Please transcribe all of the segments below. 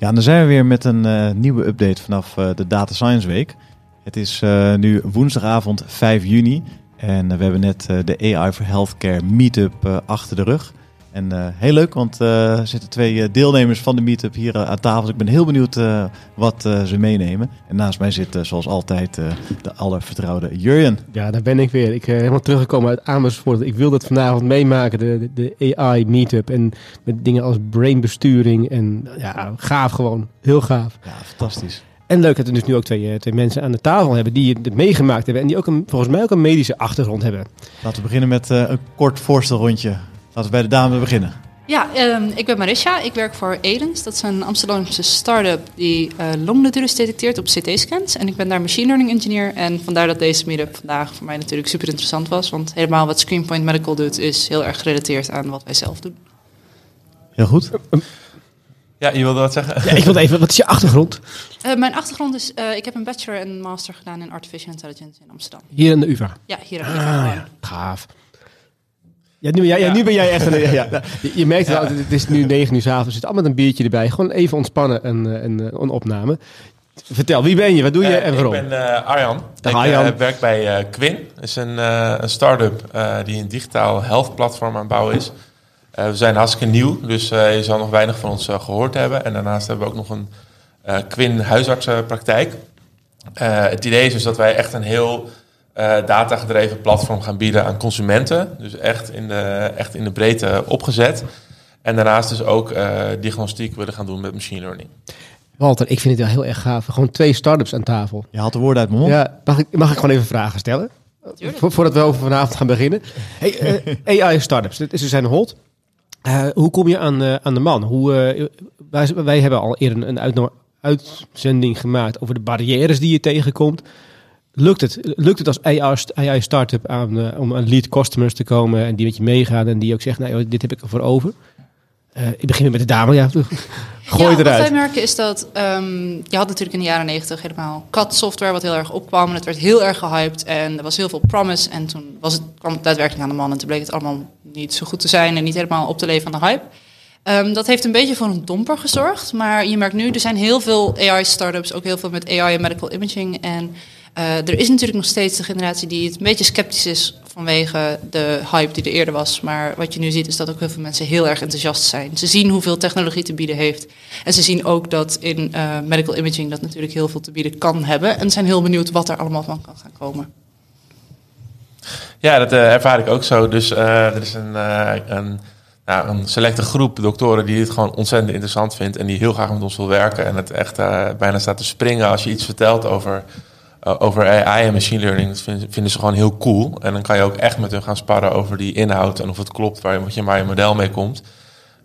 Ja, en dan zijn we weer met een uh, nieuwe update vanaf uh, de Data Science Week. Het is uh, nu woensdagavond 5 juni en we hebben net de AI for Healthcare Meetup achter de rug. En uh, heel leuk, want uh, er zitten twee deelnemers van de meetup hier uh, aan tafel. Dus ik ben heel benieuwd wat ze meenemen. En naast mij zit zoals altijd de allervertrouwde Jurjen. Ja, daar ben ik weer. Ik ben helemaal teruggekomen uit Amersfoort. Ik wil dat vanavond meemaken, de, de, de AI meetup. En met dingen als brainbesturing. En ja, gaaf gewoon. Heel gaaf. Ja, fantastisch. En leuk dat we dus nu ook twee, twee mensen aan de tafel hebben die het meegemaakt hebben. En die ook een, volgens mij ook een medische achtergrond hebben. Laten we beginnen met een kort voorstelrondje. Laten we bij de dame beginnen. Ja, um, ik ben Marisha. Ik werk voor Edens. Dat is een Amsterdamse start-up die uh, longnatuurs detecteert op CT-scans. En ik ben daar machine learning engineer. En vandaar dat deze meetup vandaag voor mij natuurlijk super interessant was. Want helemaal wat Screenpoint Medical doet is heel erg gerelateerd aan wat wij zelf doen. Heel goed. Ja, je wilde wat zeggen? Ja, ik wilde even, wat is je achtergrond? Uh, mijn achtergrond is, uh, ik heb een bachelor en master gedaan in Artificial Intelligence in Amsterdam. Hier in de UvA? Ja, hier in de UvA. Ah, ja. Gaaf. Ja, nu, ja, ja, nu ben jij echt een... Ja, je, je merkt wel, het is nu negen uur s avonds, er zit allemaal een biertje erbij. Gewoon even ontspannen en een, een opname. Vertel, wie ben je? Wat doe je uh, en waarom? Ik ben uh, Arjan. Dag, ik Arjan. Uh, werk bij Quinn. Dat is een, een start-up die een digitaal health platform aan het bouwen is. we zijn hartstikke nieuw, dus je zal nog weinig van ons gehoord hebben. En daarnaast hebben we ook nog een Quinn huisartsenpraktijk. het idee is dus dat wij echt een heel uh, datagedreven platform gaan bieden aan consumenten. Dus echt in de, echt in de breedte opgezet. En daarnaast dus ook uh, diagnostiek willen gaan doen met machine learning. Walter, ik vind het wel heel erg gaaf. Gewoon twee start-ups aan tafel. Je haalt de woorden uit mijn mond. Ja, mag ik, mag ik gewoon even vragen stellen? Vo voordat we over vanavond gaan beginnen. Hey, uh, AI startups, dit is dus zijn hot. Uh, hoe kom je aan, uh, aan de man? Hoe, uh, wij, wij, hebben al eerder een uit, uitzending gemaakt over de barrières die je tegenkomt. Lukt het, lukt het als AI startup aan, uh, om aan lead customers te komen en die met je meegaan en die ook zeggen, nou, dit heb ik ervoor over? Uh, ik begin met de dame, ja. Gooi ja, eruit. Wat wij merken is dat um, je had natuurlijk in de jaren negentig helemaal CAD software wat heel erg opkwam en het werd heel erg gehyped en er was heel veel promise en toen was het, kwam het daadwerkelijk aan de man en toen bleek het allemaal niet zo goed te zijn en niet helemaal op te leven aan de hype. Um, dat heeft een beetje voor een domper gezorgd, maar je merkt nu, er zijn heel veel AI-startups, ook heel veel met AI en medical imaging en uh, er is natuurlijk nog steeds de generatie die het een beetje sceptisch is vanwege de hype die er eerder was. Maar wat je nu ziet is dat ook heel veel mensen heel erg enthousiast zijn. Ze zien hoeveel technologie te bieden heeft. En ze zien ook dat in uh, medical imaging dat natuurlijk heel veel te bieden kan hebben. En zijn heel benieuwd wat er allemaal van kan gaan komen. Ja, dat uh, ervaar ik ook zo. Dus er is een, een, nou, een selecte groep doktoren die dit gewoon ontzettend interessant vindt. En die heel graag met ons wil werken. En het echt bijna staat te springen als je iets vertelt over uh, over AI en machine learning. Vinden, ze gewoon heel cool. En dan kan je ook echt met hun gaan sparren over die inhoud en of het klopt waar je, waar je model mee komt.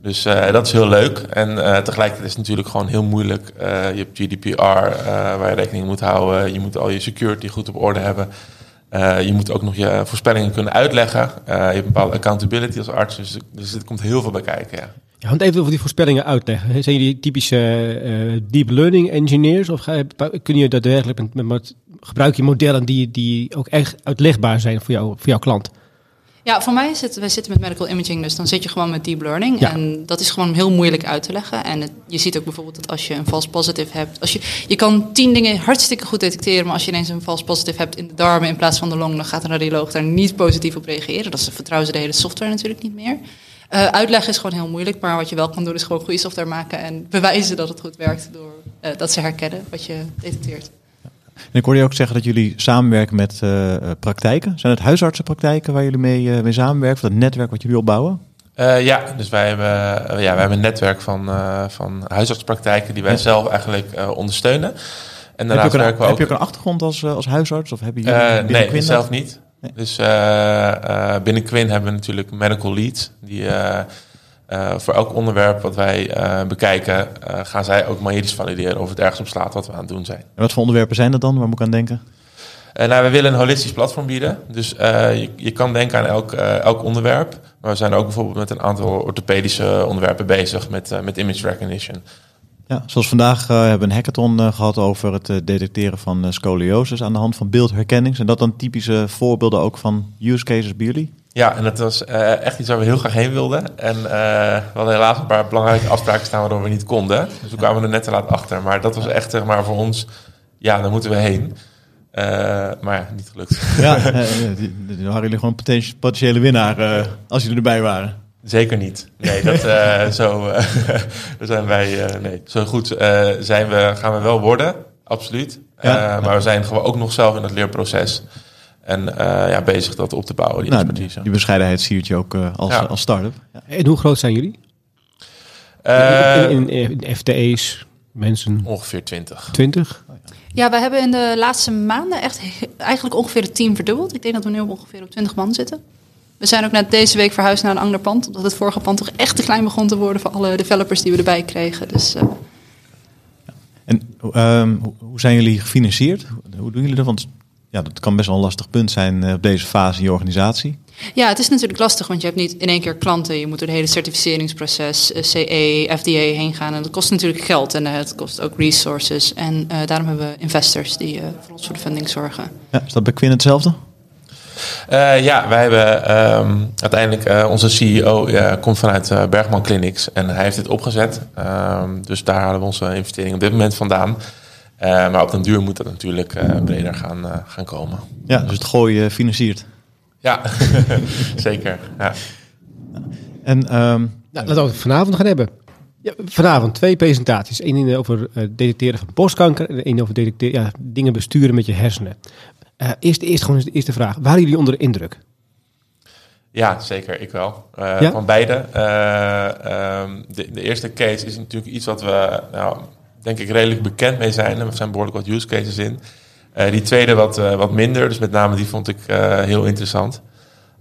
Dus uh, dat is heel leuk. En uh, tegelijkertijd is het natuurlijk gewoon heel moeilijk. je hebt GDPR waar je rekening moet houden. Je moet al je security goed op orde hebben. je moet ook nog je voorspellingen kunnen uitleggen. je hebt een bepaalde accountability als arts. Dus, dus er komt heel veel bij kijken. Ja. Ja, want even over die voorspellingen uitleggen. Zijn jullie typische deep learning engineers? Of ga, kun je daadwerkelijk met, met, gebruik je modellen die, die ook echt uitlegbaar zijn voor, jou, voor jouw klant? Ja, voor mij zit wij zitten met medical imaging, dus dan zit je gewoon met deep learning. Ja. En dat is gewoon heel moeilijk uit te leggen. En het, je ziet ook bijvoorbeeld dat als je een false positive hebt, als je, je kan tien dingen hartstikke goed detecteren, maar als je ineens een false positive hebt in de darmen in plaats van de long, dan gaat een radioloog daar niet positief op reageren. Dat vertrouwen ze de hele software natuurlijk niet meer. Uh, uitleggen is gewoon heel moeilijk, maar wat je wel kan doen is gewoon goede software maken en bewijzen dat het goed werkt door uh, dat ze herkennen wat je detecteert. En ik hoorde je ook zeggen dat jullie samenwerken met uh, praktijken. Zijn het huisartsenpraktijken waar jullie mee, mee samenwerken, of dat netwerk wat jullie opbouwen? ja, dus wij hebben, ja, wij hebben een netwerk van, van huisartspraktijken die wij ja. zelf eigenlijk ondersteunen. En heb, je ook een, ook... heb je ook een achtergrond als, als huisarts? Of heb je nee, zelf niet. Dus binnen Quinn hebben we natuurlijk medical leads. Die, uh, Uh, voor elk onderwerp wat wij uh, bekijken, uh, gaan zij ook medisch valideren of het ergens op slaat wat we aan het doen zijn. En wat voor onderwerpen zijn dat dan? Waar moet ik aan denken? nou, we willen een holistisch platform bieden. Dus je, je, kan denken aan elk, elk onderwerp. Maar we zijn ook bijvoorbeeld met een aantal orthopedische onderwerpen bezig met, met image recognition. Ja, zoals vandaag hebben we een hackathon gehad over het detecteren van scoliosis aan de hand van beeldherkenning. Zijn dat dan typische voorbeelden ook van use cases bij jullie? Ja, en dat was uh, echt iets waar we heel graag heen wilden. En uh, we hadden helaas een paar belangrijke afspraken staan waardoor we niet konden. Dus we kwamen er net te laat achter. Maar dat was echt zeg maar, voor ons, ja, daar moeten we heen. Uh, maar ja, niet gelukt. Ja, dan waren jullie gewoon een potentiële winnaar als jullie erbij waren. Zeker niet. Nee, dat, zo zijn wij. nee, zo goed zijn we, gaan we wel worden, absoluut. Ja, maar we zijn gewoon ook nog zelf in het leerproces. En uh, ja, bezig dat op te bouwen, die nou, expertise. Die bescheidenheid zie je ook uh, als, ja. als start-up. Ja. En hoe groot zijn jullie? Uh, in, in, in, FTE's, mensen? Ongeveer 20. 20? Ja, we hebben in de laatste maanden echt eigenlijk ongeveer het team verdubbeld. Ik denk dat we nu op ongeveer op 20 man zitten. We zijn ook net deze week verhuisd naar een ander pand. Omdat het vorige pand toch echt te klein begon te worden voor alle developers die we erbij kregen. Dus, uh... En um, hoe zijn jullie gefinancierd? Hoe doen jullie dat? Want ja, dat kan best wel een lastig punt zijn eh, op deze fase in je organisatie. Ja, het is natuurlijk lastig, want je hebt niet in één keer klanten. Je moet door het hele certificeringsproces, eh, CE, FDA heen gaan. En dat kost natuurlijk geld en uh, het kost ook resources. En uh, daarom hebben we investors die uh, voor ons voor de funding zorgen. Ja, is dat bij Quinn hetzelfde? ja, wij hebben um, uiteindelijk onze CEO komt vanuit Bergman Clinics en hij heeft dit opgezet. Um, dus daar halen we onze investering op dit moment vandaan. Uh, maar op den duur moet dat natuurlijk uh, breder gaan, uh, gaan komen. Ja, dus het gooien financiert. Ja, zeker. Ja. En, um, nou, laten we het vanavond gaan hebben. Ja, vanavond twee presentaties. Eén over detecteren van borstkanker en één over detecteren, ja, dingen besturen met je hersenen. eerst, eerst gewoon de eerste vraag. Waren jullie onder de indruk? Ja, zeker. Ik wel. Ja? Van beide. Um, de, de, eerste case is natuurlijk iets wat we... Nou, denk ik redelijk bekend mee zijn. Er zijn behoorlijk wat use cases in. Uh, die tweede wat, uh, wat minder, dus met name die vond ik uh, heel interessant.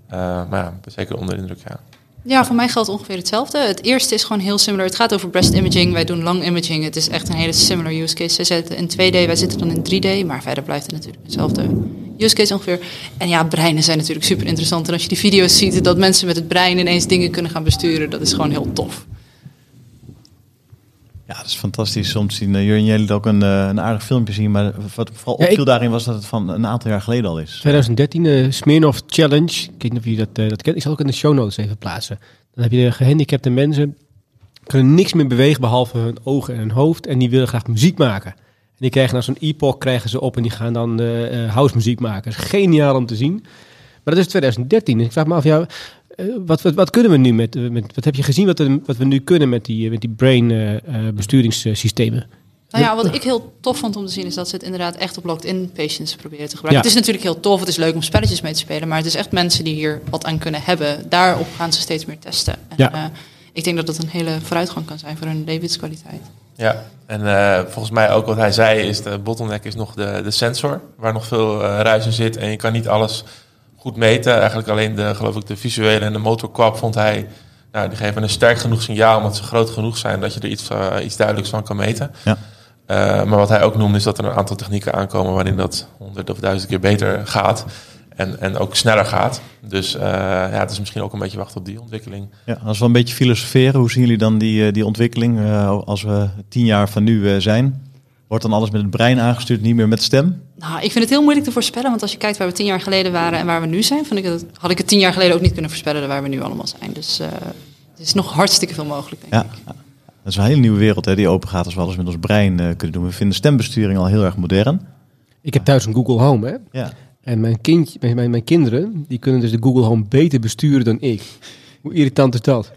maar ja, zeker onder indruk, ja. Ja, voor mij geldt ongeveer hetzelfde. Het eerste is gewoon heel similar. Het gaat over breast imaging. Wij doen long imaging. Het is echt een hele similar use case. Ze zitten in 2D, wij zitten dan in 3D. Maar verder blijft het natuurlijk hetzelfde use case ongeveer. En ja, breinen zijn natuurlijk super interessant. En als je die video's ziet dat mensen met het brein ineens dingen kunnen gaan besturen, dat is gewoon heel tof. Ja, dat is fantastisch om te zien. Uh, jullie liet ook een, uh, een aardig filmpje zien, maar wat vooral opviel ja, ik... daarin was dat het van een aantal jaar geleden al is. 2013, uh, Smirnoff Challenge. Ik weet niet of je dat, dat kent. Ik zal ook in de show notes even plaatsen. Dan heb je de gehandicapte mensen, kunnen niks meer bewegen behalve hun ogen en hun hoofd. En die willen graag muziek maken. En die krijgen nou zo'n epoch krijgen ze op en die gaan dan house muziek maken. Dat is geniaal om te zien. Maar dat is 2013. ik vraag me af, ja, eh, wat, wat, wat, kunnen we nu met, eh, met, wat heb je gezien wat, we, wat we nu kunnen met die, met die brain uh, besturingssystemen? Nou ja, wat ik heel tof vond om te zien is dat ze het inderdaad echt op locked-in patients proberen te gebruiken. Het is natuurlijk heel tof, het is leuk om spelletjes mee te spelen, maar het is echt mensen die hier wat aan kunnen hebben. Daarop gaan ze steeds meer testen. En, ja. uh, ik denk dat dat een hele vooruitgang kan zijn voor hun levenskwaliteit. Ja, en uh, volgens mij ook wat hij zei is de bottleneck is nog de, de sensor, waar nog veel ruis in zit en je kan niet alles goed meten. Eigenlijk alleen de, geloof ik, de visuele en de motorkwap vond hij... Nou, die geven een sterk genoeg signaal omdat ze groot genoeg zijn dat je er iets, uh, iets duidelijks van kan meten. Ja. Uh, maar wat hij ook noemde is dat er een aantal technieken aankomen waarin dat honderd of duizend keer beter gaat. En, en ook sneller gaat. Dus uh, ja, het is misschien ook een beetje wachten op die ontwikkeling. Ja, als we een beetje filosoferen, hoe zien jullie dan die, die ontwikkeling als we tien jaar van nu zijn? Wordt dan alles met het brein aangestuurd, niet meer met stem? Nou, ik vind het heel moeilijk te voorspellen. Want als je kijkt waar we tien jaar geleden waren en waar we nu zijn, vind ik het, had ik het tien jaar geleden ook niet kunnen voorspellen waar we nu allemaal zijn. Dus uh, het is nog hartstikke veel mogelijk, denk ja. ik. Dat is een hele nieuwe wereld hè, die open gaat als we alles met ons brein uh, kunnen doen. We vinden stembesturing al heel erg modern. Ik heb thuis een Google Home, hè? Ja. En mijn, kind, mijn, mijn kinderen, die kunnen dus de Google Home beter besturen dan ik. Hoe irritant is dat?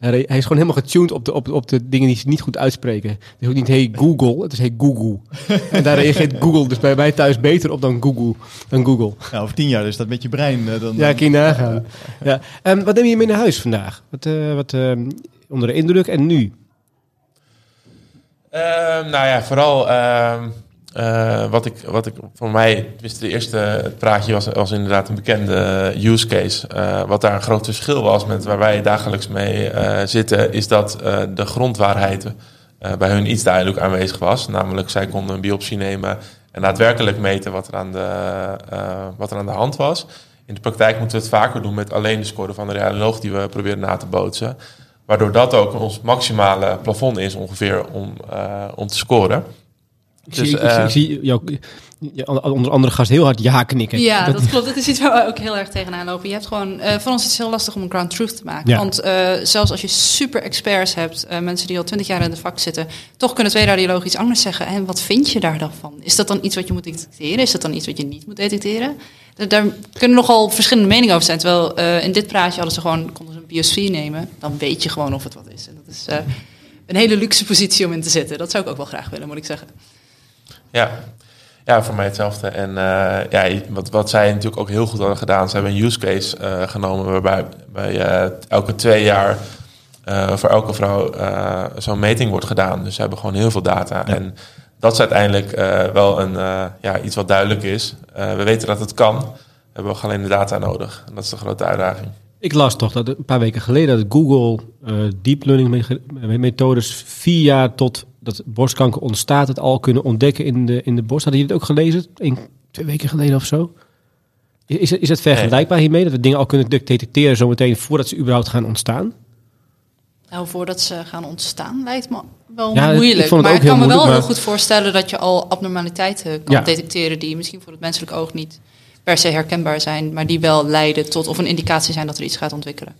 Hij is gewoon helemaal getuned op de, op, op de dingen die ze niet goed uitspreken. Het is ook niet hey Google, het is hey Google. en daar reageert Google dus bij mij thuis beter op dan Google. Dan Google. Ja, over tien jaar dus dat met je brein. Uh, dan, ja, kun je nagaan. ja. Um, wat neem je mee naar huis vandaag? Wat, uh, wat uh, onder de indruk en nu? Ehm, nou ja, vooral ehm, uh, wat, ik, wat ik voor mij, tenminste de eerste praatje was, was inderdaad een bekende use case. Uh, wat daar een groot verschil was met waar wij dagelijks mee zitten, is dat de grondwaarheid bij hun iets duidelijk aanwezig was. Namelijk, zij konden een biopsie nemen en daadwerkelijk meten wat er aan de, wat er aan de hand was. In de praktijk moeten we het vaker doen met alleen de score van de radioloog die we proberen na te bootsen. Waardoor dat ook ons maximale plafond is ongeveer om, om te scoren. Ik, dus, zie, ik, uh, ik, zie jou, onder andere gast heel hard ja knikken. Ja, dat, klopt. Dat is iets waar we ook heel erg tegenaan lopen. Je hebt gewoon, uh, voor ons is het heel lastig om een ground truth te maken. Ja. Want uh, zelfs als je super experts hebt, mensen die al twintig jaar in het vak zitten, toch kunnen twee radiologen iets anders zeggen. En wat vind je daar dan van? Is dat dan iets wat je moet detecteren? Is dat dan iets wat je niet moet detecteren? Daar kunnen nogal verschillende meningen over zijn. Terwijl in dit praatje hadden ze gewoon, konden ze een biopsie nemen. Dan weet je gewoon of het wat is. En dat is een hele luxe positie om in te zitten. Dat zou ik ook wel graag willen, moet ik zeggen. Ja, ja, voor mij hetzelfde. En uh, ja, wat, wat zij natuurlijk ook heel goed hadden gedaan, ze hebben een use case uh, genomen waarbij bij, uh, elke twee jaar voor elke vrouw zo'n meting wordt gedaan. Dus ze hebben gewoon heel veel data. Ja. En dat is uiteindelijk wel een, ja, iets wat duidelijk is. we weten dat het kan, we hebben alleen de data nodig. En dat is de grote uitdaging. Ik las toch dat een paar weken geleden dat Google deep learning methodes vier jaar tot dat borstkanker ontstaat, het al kunnen ontdekken in de, in de borst. Hadden jullie het ook gelezen? Een, twee weken geleden of zo? Is, is het vergelijkbaar hiermee? Dat we dingen al kunnen detecteren zometeen voordat ze überhaupt gaan ontstaan? Nou, voordat ze gaan ontstaan lijkt me wel ja, moeilijk. Ik maar ik kan me wel heel goed voorstellen dat je al abnormaliteiten kan detecteren die misschien voor het menselijk oog niet per se herkenbaar zijn, maar die wel leiden tot of een indicatie zijn dat er iets gaat ontwikkelen.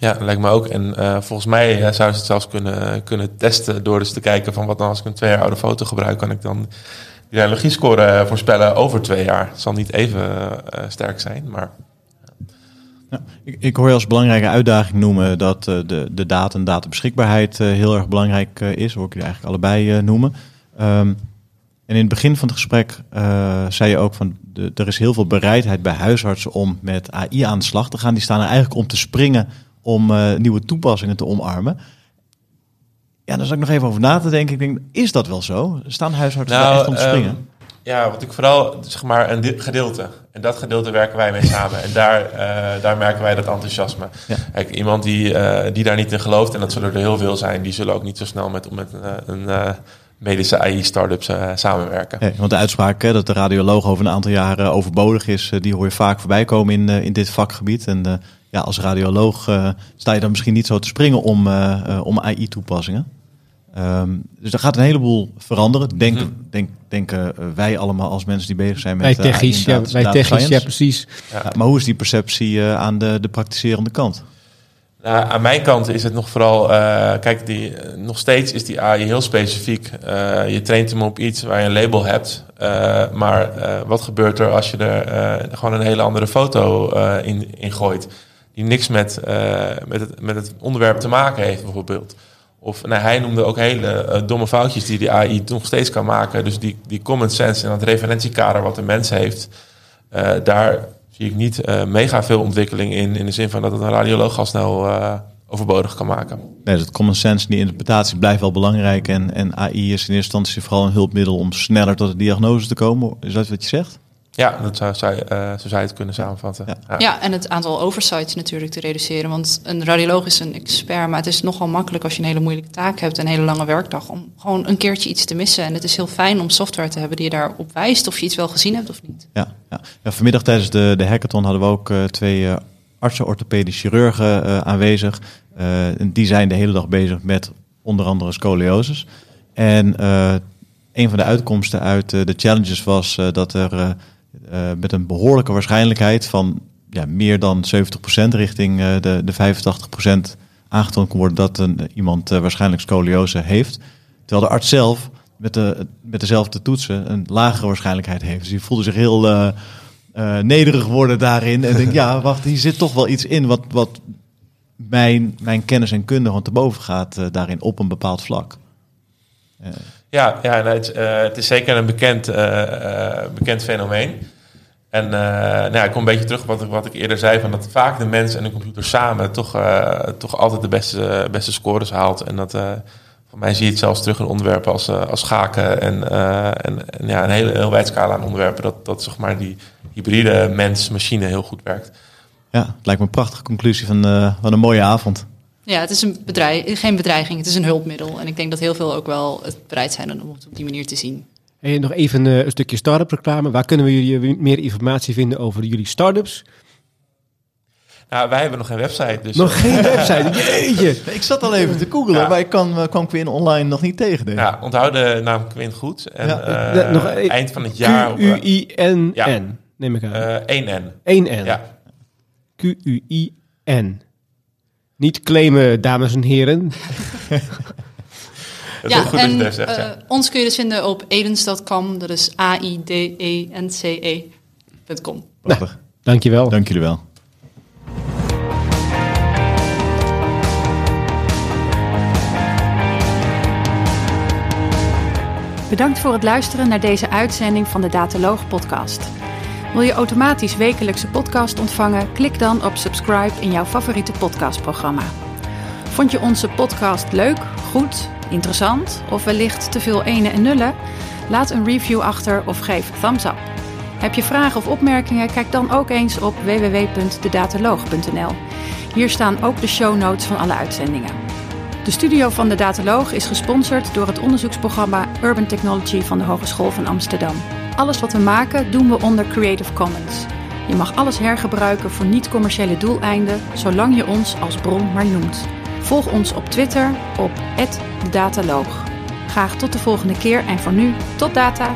Ja. Lijkt me ook. En uh, volgens mij uh, zou ze het zelfs kunnen, kunnen testen door dus te kijken van wat nou als ik een twee jaar oude foto gebruik, kan ik dan die reologiescore uh, voorspellen over twee jaar. Het zal niet even sterk zijn, maar... Ik, ik, hoor je als belangrijke uitdaging noemen dat de, de data en databeschikbaarheid heel erg belangrijk is. Hoor ik je eigenlijk allebei noemen. Um, en in het begin van het gesprek zei je ook van de, er is heel veel bereidheid bij huisartsen om met AI aan de slag te gaan. Die staan er eigenlijk om te springen om uh, nieuwe toepassingen te omarmen. Ja, daar zat ik nog even over na te denken. Ik denk, is dat wel zo? Staan huisartsen nou, echt om te springen? Um, ja, wat ik vooral, zeg maar, een gedeelte. En dat gedeelte werken wij mee samen. En daar, uh, daar merken wij dat enthousiasme. Ja. Kijk, iemand die, uh, die daar niet in gelooft, en dat zullen er heel veel zijn, die zullen ook niet zo snel met, met een medische AI-startups uh, samenwerken. Ja, want de uitspraak hè, dat de radioloog over een aantal jaren overbodig is, die hoor je vaak voorbij komen in, in dit vakgebied. En ja, als radioloog uh, sta je dan misschien niet zo te springen om, uh, om AI-toepassingen. Um, dus er gaat een heleboel veranderen, denk, mm -hmm. denk, denken wij allemaal als mensen die bezig zijn met wij technisch, ja, wij technisch, ja precies. Ja. maar hoe is die perceptie aan de, de praktiserende kant? Nou, aan mijn kant is het nog vooral, uh, kijk, die, nog steeds is die AI heel specifiek. Uh, je traint hem op iets waar je een label hebt. Uh, maar wat gebeurt er als je er gewoon een hele andere foto in, in gooit? Die niks met, uh, met, het, met het onderwerp te maken heeft, bijvoorbeeld. Of nou, hij noemde ook hele uh, domme foutjes die de AI nog steeds kan maken. Dus die, die common sense en dat referentiekader wat de mens heeft, uh, daar zie ik niet mega veel ontwikkeling in. In de zin van dat het een radioloog al snel overbodig kan maken. Nee, dat common sense die interpretatie blijft wel belangrijk. En, en AI is in eerste instantie vooral een hulpmiddel om sneller tot de diagnose te komen. Is dat wat je zegt? Ja, dat zou, zou, uh, zo zou je het kunnen samenvatten. Ja. ja. en het aantal oversights natuurlijk te reduceren. Want een radioloog is een expert, maar het is nogal makkelijk als je een hele moeilijke taak hebt, een hele lange werkdag, om gewoon een keertje iets te missen. En het is heel fijn om software te hebben die je daarop wijst of je iets wel gezien hebt of niet. Ja, ja. ja vanmiddag tijdens de, de hackathon hadden we ook uh, twee uh, artsen, orthopedisch chirurgen aanwezig. en die zijn de hele dag bezig met onder andere scoliosis. En een van de uitkomsten uit de challenges was dat er uh, met een behoorlijke waarschijnlijkheid van ja, meer dan 70% richting uh, de, de 85% aangetoond kan worden dat een, iemand uh, waarschijnlijk scoliose heeft. Terwijl de arts zelf met, de, met dezelfde toetsen een lagere waarschijnlijkheid heeft. Dus die voelde zich heel nederig worden daarin. En denk, ja, wacht, hier zit toch wel iets in wat, wat mijn, mijn kennis en kunde gewoon te boven gaat daarin op een bepaald vlak. Ja, ja het, uh, het, is zeker een bekend, uh, bekend fenomeen. En nou ja, ik kom een beetje terug op wat ik, wat ik eerder zei: van dat vaak de mens en de computer samen toch, toch altijd de beste, beste scores haalt. En dat Voor mij zie je het zelfs terug in onderwerpen als, uh, als schaken en, en, en, ja, een hele heel wijd scala aan onderwerpen. Dat, dat zeg maar die hybride mens-machine heel goed werkt. Ja, het lijkt me een prachtige conclusie van, van een mooie avond. Ja, het is een bedreig, geen bedreiging, het is een hulpmiddel. En ik denk dat heel veel ook wel het bereid zijn om het op die manier te zien. En nog even uh, een stukje start-up reclame. Waar kunnen we jullie meer informatie vinden over jullie start-ups? Nou, wij hebben nog geen website. Dus nog geen website? Jeetje. Ik zat al even te googlen, maar ik kan, kwam Quinn online nog niet tegen. Denk. Ja, onthoud de naam Quinn goed. En ja. uh, nog eind van het jaar... Q-U-I-N-N, ja. neem ik aan. Uh, 1N. 1N. Ja. Q-U-I-N. Niet claimen, dames en heren. Dat ja, goed en, dat je zegt, ja. ons kun je dus vinden op edens.com. Dat is A-I-D-E-N-C-E.com. Prachtig. Nou, dankjewel. Dank jullie wel. Bedankt voor het luisteren naar deze uitzending van de Dataloog podcast. Wil je automatisch wekelijkse podcast ontvangen? Klik dan op subscribe in jouw favoriete podcastprogramma. Vond je onze podcast leuk, goed, interessant of wellicht te veel ene en nullen? Laat een review achter of geef thumbs up. Heb je vragen of opmerkingen? Kijk dan ook eens op www.dedataloog.nl. Hier staan ook de show notes van alle uitzendingen. De studio van de Dataloog is gesponsord door het onderzoeksprogramma Urban Technology van de Hogeschool van Amsterdam. Alles wat we maken doen we onder Creative Commons. Je mag alles hergebruiken voor niet-commerciële doeleinden, zolang je ons als bron maar noemt. Volg ons op Twitter op @dataloog. Graag tot de volgende keer en voor nu tot data.